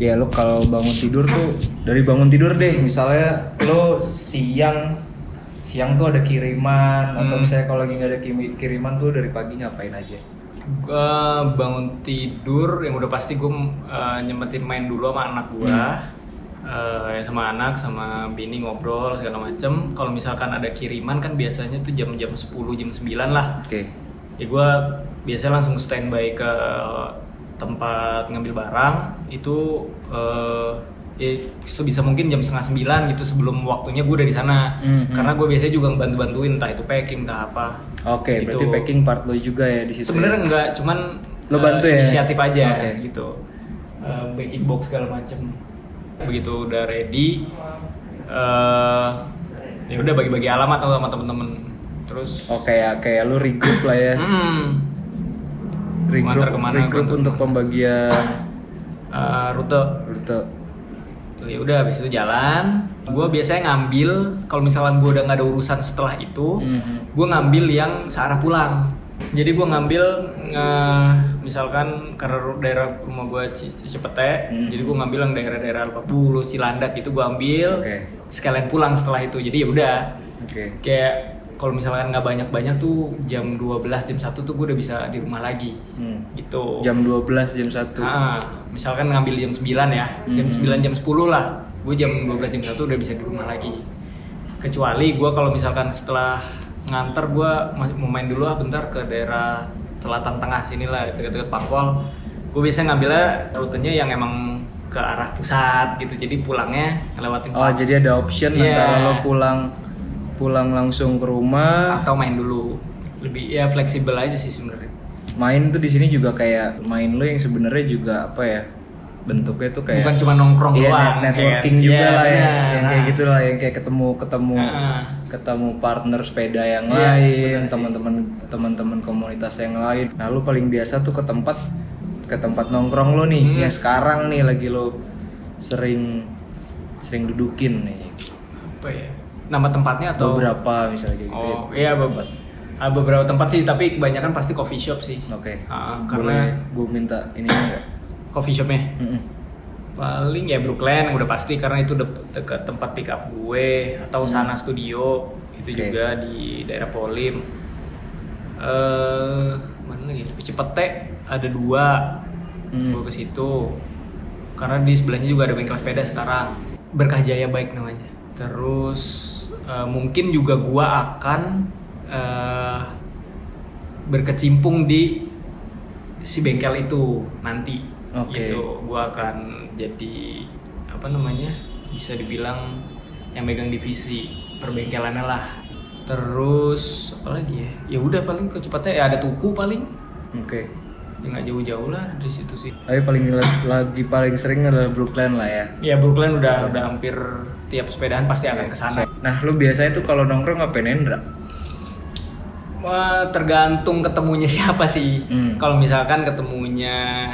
ya lo kalau bangun tidur tuh dari bangun tidur deh misalnya lo siang siang tuh ada kiriman atau Hmm. misalnya kalau lagi nggak ada kiriman tuh dari pagi ngapain aja? Gua bangun tidur yang udah pasti gue nyempetin main dulu sama anak gua. Eh, sama anak sama bini ngobrol segala macem. Kalau misalkan ada kiriman kan biasanya tuh jam-jam 10 jam 9 lah. Oke. Ya gue biasanya langsung standby ke tempat ngambil barang itu eh, ya sebisa mungkin jam setengah sembilan gitu sebelum waktunya gue dari sana Mhm. karena gue biasanya juga bantu bantuin entah itu packing entah apa oke Gitu. berarti packing part lo juga ya di situ sebenarnya ya? enggak cuman Lo eh, bantu ya? inisiatif aja Oke. gitu Eh, baking box segala macem begitu udah ready eh ya udah bagi-bagi alamat sama temen-temen terus oh kayak kayak lo regroup lah ya Mm, regroup ke mana, regroup untuk ke mana. pembagian eh, rute rute ya udah habis itu jalan. Gue biasanya ngambil kalau misalkan gue udah nggak ada urusan setelah itu, Mhm. gue ngambil yang searah pulang. Jadi gue ngambil eh, misalkan karena daerah rumah gue Cepete, Mhm. jadi gue ngambil yang daerah-daerah Lebak Bulus, Cilandak itu gue ambil. Oke. Sekalian pulang setelah itu. Jadi ya udah oke kayak kalau misalkan nggak banyak-banyak tuh jam 12 jam 1 tuh gue udah bisa di rumah lagi. Hmm. Gitu. jam 12 jam 1 Ah, misalkan ngambil jam 9 ya, jam Hmm. 9 jam 10 lah. Gue jam 12 jam 1 udah bisa di rumah lagi. Kecuali gue kalau misalkan setelah nganter gue mau main dulu ah bentar ke daerah selatan tengah sini lah dekat-dekat Parpol. Gue biasanya ngambilnya rutenya yang emang ke arah pusat gitu. Jadi pulangnya ngelewatin Oh jadi ada option Iya. antara lo pulang pulang langsung ke rumah, atau main dulu. Lebih ya fleksibel aja sih sebenarnya. main tuh di sini juga kayak main lo yang sebenarnya juga apa ya bentuknya tuh kayak Bukan cuma nongkrong Iya, doang. net- networking kayak- juga Iya, lah ya, benar. yang kayak Nah. gitu lah yang kayak ketemu ketemu Heeh. ketemu partner sepeda yang Iya, lain, teman-teman teman-teman komunitas yang lain. Nah, lu paling biasa tuh ke tempat ke tempat nongkrong lo nih, Hmm. yang sekarang nih lagi lo sering sering dudukin nih. Apa ya? Nama tempatnya atau Beberapa misalnya kayak gitu. Oh iya beberapa, beberapa tempat sih tapi kebanyakan pasti coffee shop sih. Oke. Ah, Boleh karena gue minta ini enggak? coffee shopnya Mm-mm. paling ya Brooklyn yang udah pasti karena itu de- dekat tempat pick up gue atau Sana Studio itu. Oke. juga di daerah Polim. Eh mana lagi? Cipete ada dua. Hmm. Gue ke situ. Karena di sebelahnya juga ada bengkel sepeda sekarang. Berkah Jaya Bike namanya. Terus eh, mungkin juga gua akan eh, berkecimpung di si bengkel itu nanti. Oke. gitu. Gua akan jadi apa namanya bisa dibilang yang megang divisi perbengkelannya lah. Terus apa lagi ya? Ya udah paling kecepatnya ya ada tuku paling. Oke. ya nggak jauh-jauh lah dari situ sih. Tapi paling lagi paling sering adalah Brooklyn lah ya. ya Brooklyn udah udah hampir tiap sepedaan pasti akan ke sana Nah, lu biasanya tuh kalau nongkrong ngapain Endra? Wah, tergantung ketemunya siapa sih. Hmm. Kalau misalkan ketemunya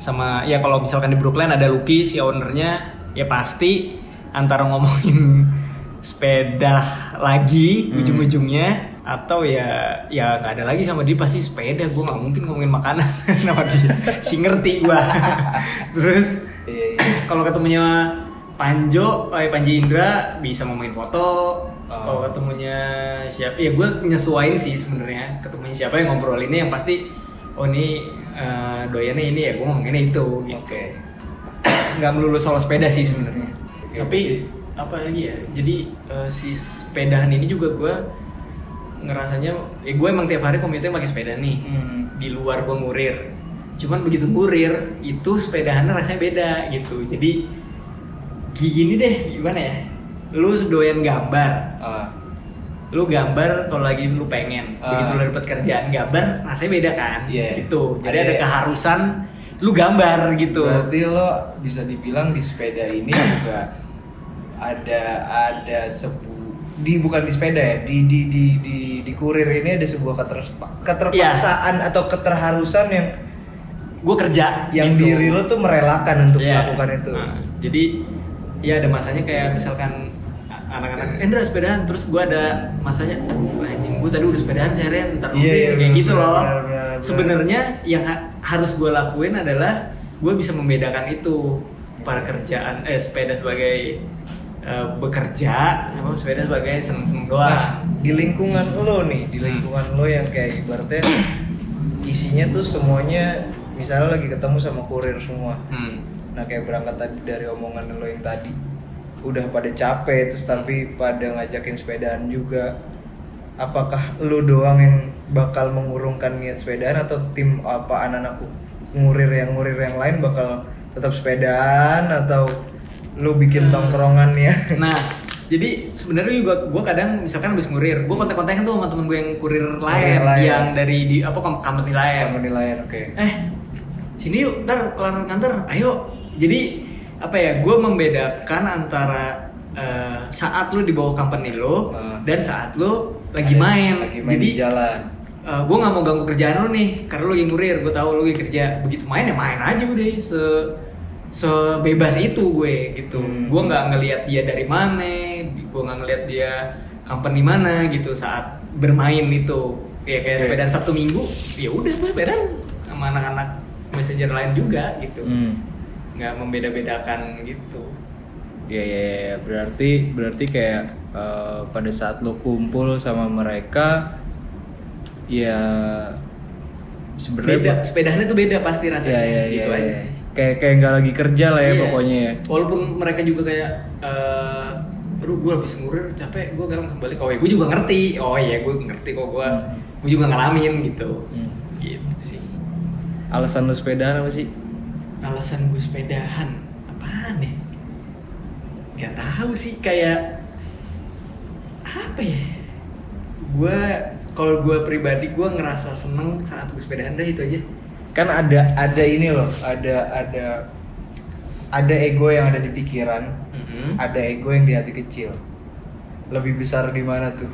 sama ya kalau misalkan di Brooklyn ada Lucky si ownernya ya pasti antara ngomongin sepeda lagi Hmm. ujung-ujungnya atau ya ya nggak ada lagi sama dia pasti sepeda gue nggak mungkin ngomongin makanan sama dia si ngerti gua terus Iya, kalau ketemunya Panjo, eh Panji Indra bisa ngomongin foto. Oh. Kalau ketemunya siapa, ya gue nyesuain sih sebenarnya. Ketemunya siapa yang ngobrolinnya yang pasti, oh ini eh, doyannya ini ya gue ngomonginnya itu. Gitu. Oke. Nggak melulu soal sepeda sih sebenarnya. Oke, Tapi apa lagi ya? Jadi eh, si sepedahan ini juga gue ngerasanya, ya gue emang tiap hari komuter pakai sepeda nih Hmm. di luar gue ngurir cuman begitu ngurir itu sepedahannya rasanya beda gitu jadi gini deh gimana ya lu doyan gambar Ah, lu gambar kalau lagi lu pengen Ah. begitu lu dapet kerjaan gambar rasanya beda kan Iya. gitu jadi Ada ada, ya. keharusan lu gambar gitu Berarti lo bisa dibilang di sepeda ini juga ada ada sebu di bukan di sepeda ya di di di di, di kurir ini ada sebuah keterspa- keterpaksaan atau keterharusan yang gue kerja yang gitu. diri lo tuh merelakan untuk Iya. melakukan itu. Nah, jadi ya ada masanya kayak misalkan anak-anak Endra sepedaan terus gue ada masanya aduh anjing gue tadi udah sepedaan seharian ntar dulu Iya, deh," iya, kayak gitu loh benar, benar, benar. sebenarnya yang ha- harus gue lakuin adalah gue bisa membedakan itu pekerjaan eh sepeda sebagai eh, bekerja sama sepeda sebagai seneng-seneng doang. Nah, di lingkungan lo nih, di lingkungan lo yang kayak ibaratnya isinya tuh semuanya misalnya lagi ketemu sama kurir semua. Hmm. Nah, kayak berangkat tadi dari omongan lo yang tadi udah pada capek terus tapi pada ngajakin sepedaan juga. Apakah lo doang yang bakal mengurungkan niat sepedaan atau tim apa anak-anak ngurir yang ngurir yang lain bakal tetap sepedaan atau lo bikin Hmm. tongkrongan ya? Nah, jadi sebenarnya juga gue kadang misalkan habis ngurir, gue kontak-kontakan tuh sama temen gue yang kurir lain, lain. yang dari di apa kom- company lain. penilaian oke. Eh, sini yuk, ntar kelar nganter, ayo. Jadi apa ya? Gue membedakan antara eh, saat lu di bawah company lo Ah. dan saat lu lagi Ada- main. lagi main Jadi di jalan. gue nggak mau ganggu kerjaan lu nih, karena lu yang ngurir, gue tahu lu yang kerja. Begitu main ya main aja udah se sebebas itu gue gitu. Hmm. Gue nggak ngelihat dia dari mana, gue nggak ngelihat dia company mana gitu saat bermain itu. Ya kayak Oke. sepedaan Sabtu Minggu, ya udah gue sepedaan sama anak-anak messenger lain juga gitu. Hmm. Nggak membeda-bedakan gitu. Ya, ya, ya, berarti berarti kayak eh, pada saat lo kumpul sama mereka, ya Beda, sebenarnya sepedahannya tuh beda pasti ya, rasanya ya, gitu ya, aja ya. sih. Kayak kayak nggak lagi kerja lah ya Iya. pokoknya ya. Walaupun mereka juga kayak eh aduh gue habis ngurir capek gue langsung balik oh ya gue juga ngerti oh iya gue ngerti kok gue gue juga ngalamin gitu Hmm. gitu sih Alasan lo sepedaan apa sih? Alasan gue sepedahan. Apaan nih nggak tahu sih kayak apa ya? Gue kalau gue pribadi gue ngerasa seneng saat gue sepedahan. Dah itu aja. Kan ada ada ini loh, ada ada ada ego yang ada di pikiran, Mm-mm. ada ego yang di hati kecil. Lebih besar di mana tuh?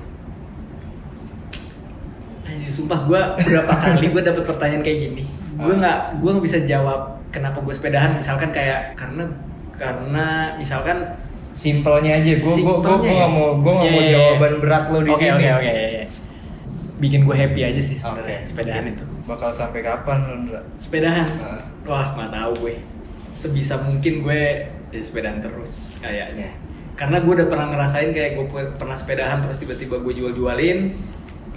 Anjir, sumpah gue berapa kali gue dapet pertanyaan kayak gini. Gue nggak gue nggak bisa jawab kenapa gue sepedahan misalkan kayak karena karena misalkan Simpelnya aja, gue gue gue nggak mau gue nggak Iya, mau iya, iya. jawaban berat lo di Oke, sini. oke oke iya, iya. bikin gue happy aja sih sebenarnya Oke. sepedahan itu Bakal sampai kapan lo, sepedahan Ah. wah nggak tahu gue sebisa mungkin gue ya sepedaan terus kayaknya karena gue udah pernah ngerasain kayak gue pernah sepedahan terus tiba-tiba gue jual-jualin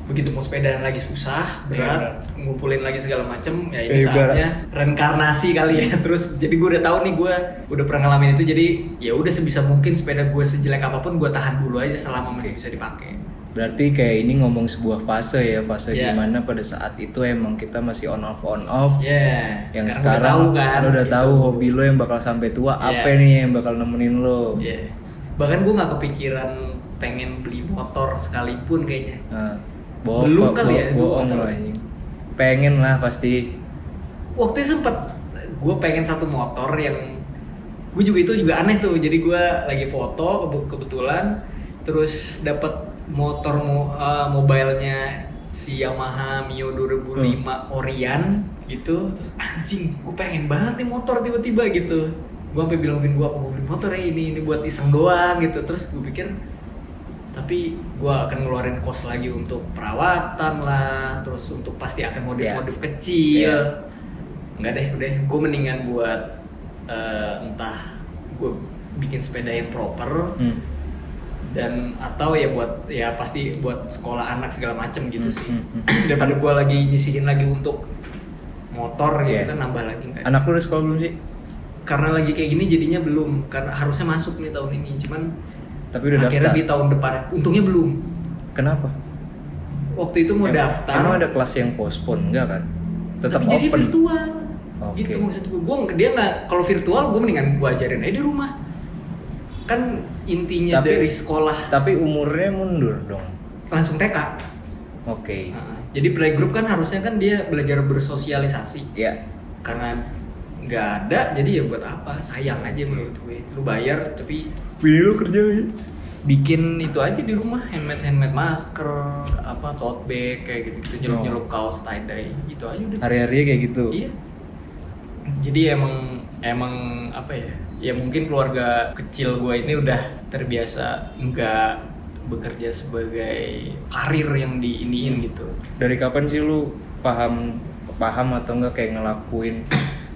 begitu mau sepedaan lagi susah Iya, berat ngumpulin lagi segala macem ya ini Iya, saatnya reinkarnasi kali ya terus jadi gue udah tahu nih gue udah pernah ngalamin itu jadi ya udah sebisa mungkin sepeda gue sejelek apa pun gue tahan dulu aja selama masih bisa dipakai Berarti kayak ini ngomong sebuah fase ya, fase Iya. di mana pada saat itu emang kita masih on off on off. ya Yang sekarang, sekarang, udah tahu kan lo udah gitu. tahu hobi lo yang bakal sampai tua Iya. apa nih yang bakal nemenin lo. Iya. Bahkan gue nggak kepikiran pengen beli motor sekalipun kayaknya. Nah, bohong, Belum bo- kali ya, bo- bohong tahun. anjing. Pengen lah pasti. Waktu itu sempet gue pengen satu motor yang gue juga itu juga aneh tuh. Jadi gue lagi foto kebe- kebetulan terus dapat motor mo eh, mobilenya si Yamaha Mio 2005 Orion gitu terus anjing gue pengen banget nih motor tiba-tiba gitu gue sampai bilang gue apa gue beli motor ya ini ini buat iseng doang gitu terus gue pikir tapi gue akan ngeluarin kos lagi untuk perawatan lah terus untuk pasti akan modif-modif kecil Iya. nggak deh udah gue mendingan buat eh, entah gue bikin sepeda yang proper Hmm. dan atau ya buat ya pasti buat sekolah anak segala macem gitu Hmm, sih hmm, hmm. daripada gue lagi nyisihin lagi untuk motor gitu Iya. kan nambah lagi kan Anak lo udah sekolah belum sih? karena lagi kayak gini jadinya belum karena harusnya masuk nih tahun ini cuman Tapi udah akhirnya daftar. di tahun depan untungnya belum Kenapa? waktu itu mau Em- daftar Emang ada kelas yang postpone enggak kan? Tetap tapi jadi open. virtual Oke. gitu maksud gue gue dia nggak kalau virtual gue mendingan gue ajarin aja di rumah kan intinya Tapi- dari sekolah Tapi umurnya mundur dong. langsung TK Oke. Nah, jadi playgroup kan harusnya kan dia belajar bersosialisasi Ya. karena nggak ada jadi ya buat apa sayang aja menurut gue lu bayar tapi Bini lu kerja ya? bikin itu aja di rumah handmade handmade masker apa tote bag kayak gitu gitu nyelup nyelup kaos tie dye gitu aja udah Hari-harinya kayak gitu. iya jadi emang emang apa ya ya mungkin keluarga kecil gue ini udah terbiasa nggak bekerja sebagai karir yang diiniin gitu Dari kapan sih lu paham paham atau enggak kayak ngelakuin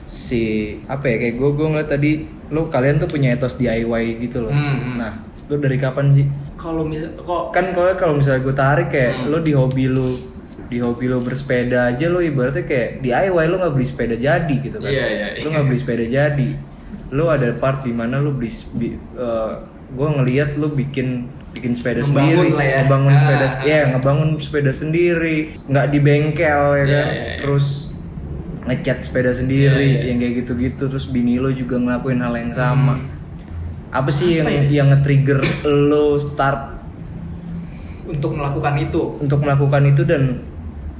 si apa ya kayak gue gue ngeliat tadi lo kalian tuh punya etos DIY gitu loh. Hmm, hmm. Nah, lo dari kapan sih? Kalau misal kok Kan kalau kalau misalnya gue tarik kayak Hmm. lo di hobi lo di hobi lo bersepeda aja lo ibaratnya kayak DIY lo nggak beli sepeda jadi gitu kan. Iya, iya, Lo iya. nggak beli sepeda jadi. Lo ada part di mana lo beli gue ngeliat lo bikin bikin sepeda Ngebangun sendiri, lah ya. ngebangun Ah, sepeda, ah. ya ngebangun sepeda sendiri, nggak di bengkel ya Iya, kan, iya, iya. terus ngecat sepeda sendiri, Iya, iya. yang kayak gitu-gitu, terus bini lo juga ngelakuin hal yang sama. Hmm. Apa sih yang Apa ya? yang nge-trigger lo start untuk melakukan itu untuk melakukan itu dan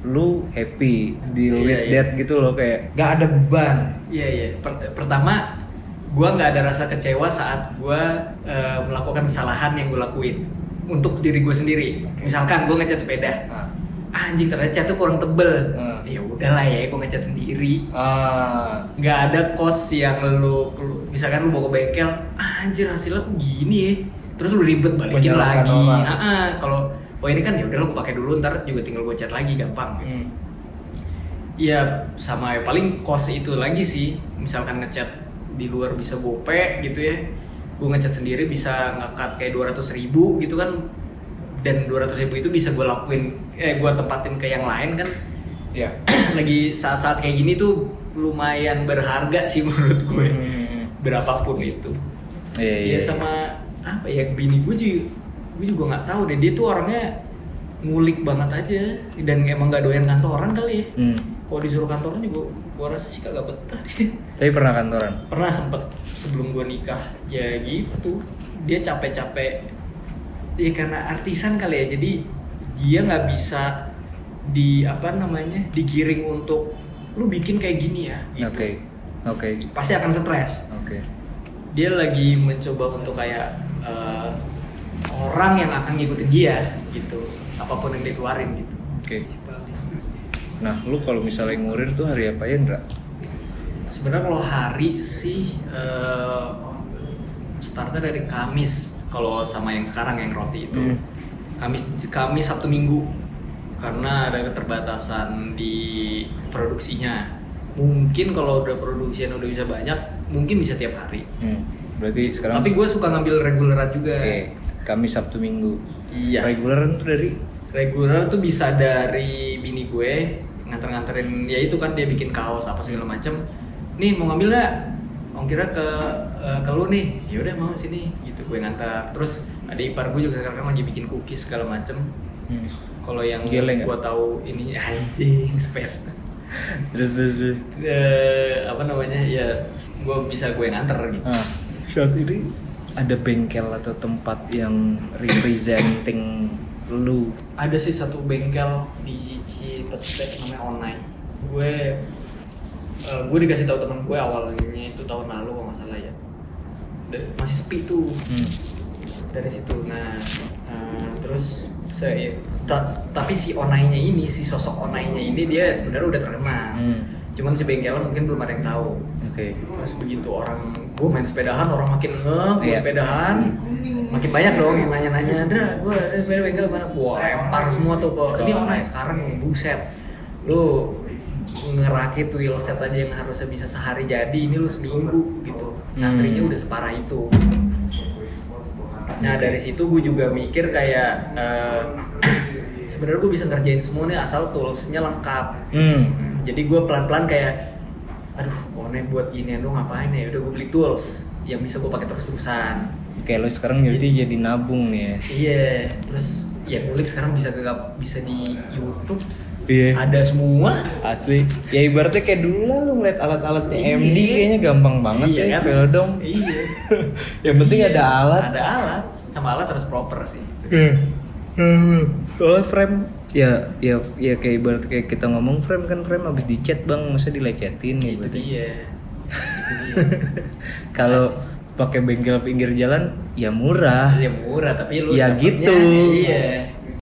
lu happy deal Iya, with iya. that gitu loh kayak gak ada beban. Iya iya. Per- pertama, gua nggak ada rasa kecewa saat gua eh, melakukan kesalahan yang gue lakuin untuk diri gue sendiri. Misalkan gue ngecat sepeda, Ah. Anjing ternyata cat tuh kurang tebel. Hmm. Ya udahlah ya, gue ngecat sendiri. Ah, Nggak ada kos yang lu, lu- misalkan lu bawa ke bengkel, ah, anjir hasilnya kok gini ya. Terus lu ribet balikin lagi. Ah, ah, kalau oh ini kan ya udahlah gue pakai dulu ntar juga tinggal gue cat lagi gampang. hmm. Iya sama ya paling kos itu lagi sih misalkan ngecat di luar bisa gope gitu ya gue ngecat sendiri bisa ngekat kayak 200 ribu gitu kan dan 200 ribu itu bisa gue lakuin eh gue tempatin ke yang lain kan ya. lagi saat-saat kayak gini tuh lumayan berharga sih menurut gue Hmm. berapapun itu Iya, Iya sama apa ya bini gue juga gue juga nggak tahu deh dia tuh orangnya ngulik banget aja dan emang gak doyan kantoran kali ya Hmm. kalau disuruh kantoran juga gua rasa sih kagak betah deh. Tapi pernah kantoran. pernah sempet sebelum gua nikah ya gitu dia capek-capek ya karena artisan kali ya jadi dia nggak bisa di apa namanya digiring untuk lu bikin kayak gini ya gitu. Oke. Oke. pasti akan stres Oke. dia lagi mencoba untuk kayak eh, orang yang akan ngikutin dia gitu apa pun yang dia keluarin gitu Oke. Nah, lu kalau misalnya ngurir tuh hari apa ya, Indra? Sebenarnya kalau hari sih eh, startnya dari Kamis kalau sama yang sekarang yang roti itu. Hmm. Kamis Kamis Sabtu Minggu karena ada keterbatasan di produksinya. Mungkin kalau udah produksinya udah bisa banyak, mungkin bisa tiap hari. Hmm. Berarti sekarang Tapi gue suka ngambil reguleran juga. Oke. Kamis Sabtu Minggu. Iya. Reguleran tuh dari Reguler tuh bisa dari bini gue nganter-nganterin ya itu kan dia bikin kaos apa segala macem. Nih mau ngambil Ongkirnya ke eh, ke lu nih. Ya udah mau sini gitu gue nganter. Terus ada ipar gue juga sekarang lagi bikin cookies segala macem. hmm. Kalau yang Geleng ya? gue tahu ininya anjing space. terus terus, terus. Eh, apa namanya ya gue bisa gue nganter gitu. Ah, saat ini ada bengkel atau tempat yang representing lu ada sih satu bengkel di Cipete namanya online gue eh, gue dikasih tahu teman gue awalnya itu tahun lalu kalau nggak salah ya masih sepi tuh Hmm. dari situ nah eh, terus saya ta- tapi si onainya ini si sosok onainya ini dia sebenarnya udah terkenal Hmm. cuman si bengkelnya mungkin belum ada yang tahu Oke. terus begitu orang gue main sepedahan orang makin ngeh gue Iya. sepedahan makin banyak dong yang nanya-nanya Dra gue sepeda bengkel mana gue lempar semua tuh kok ini online sekarang buset lu ngerakit wheelset aja yang harusnya bisa sehari jadi ini lu seminggu gitu ngantrinya Hmm. udah separah itu nah Oke. dari situ gue juga mikir kayak eh, sebenarnya gue bisa ngerjain semua nih asal toolsnya lengkap Hmm. jadi gue pelan-pelan kayak aduh kone buat ginian dong ngapain ya udah gue beli tools yang bisa gue pakai terus-terusan Oke, lo sekarang jadi jadi nabung nih ya. iya terus ya ngulik sekarang bisa gak bisa di YouTube Iya. ada semua Asli. Ya ibaratnya kayak dulu lah lu ngeliat alat-alatnya Iya. MD kayaknya gampang banget Iya ya, kan? Velodrome. iya Yang penting Iya, ada alat. ada alat sama alat harus proper sih Soalnya frame ya ya ya kayak ibarat kayak kita ngomong frame kan frame habis dicat bang masa dilecetin itu gitu dia itu dia kalau pakai bengkel pinggir jalan ya murah ya murah tapi lu Ya gitu. iya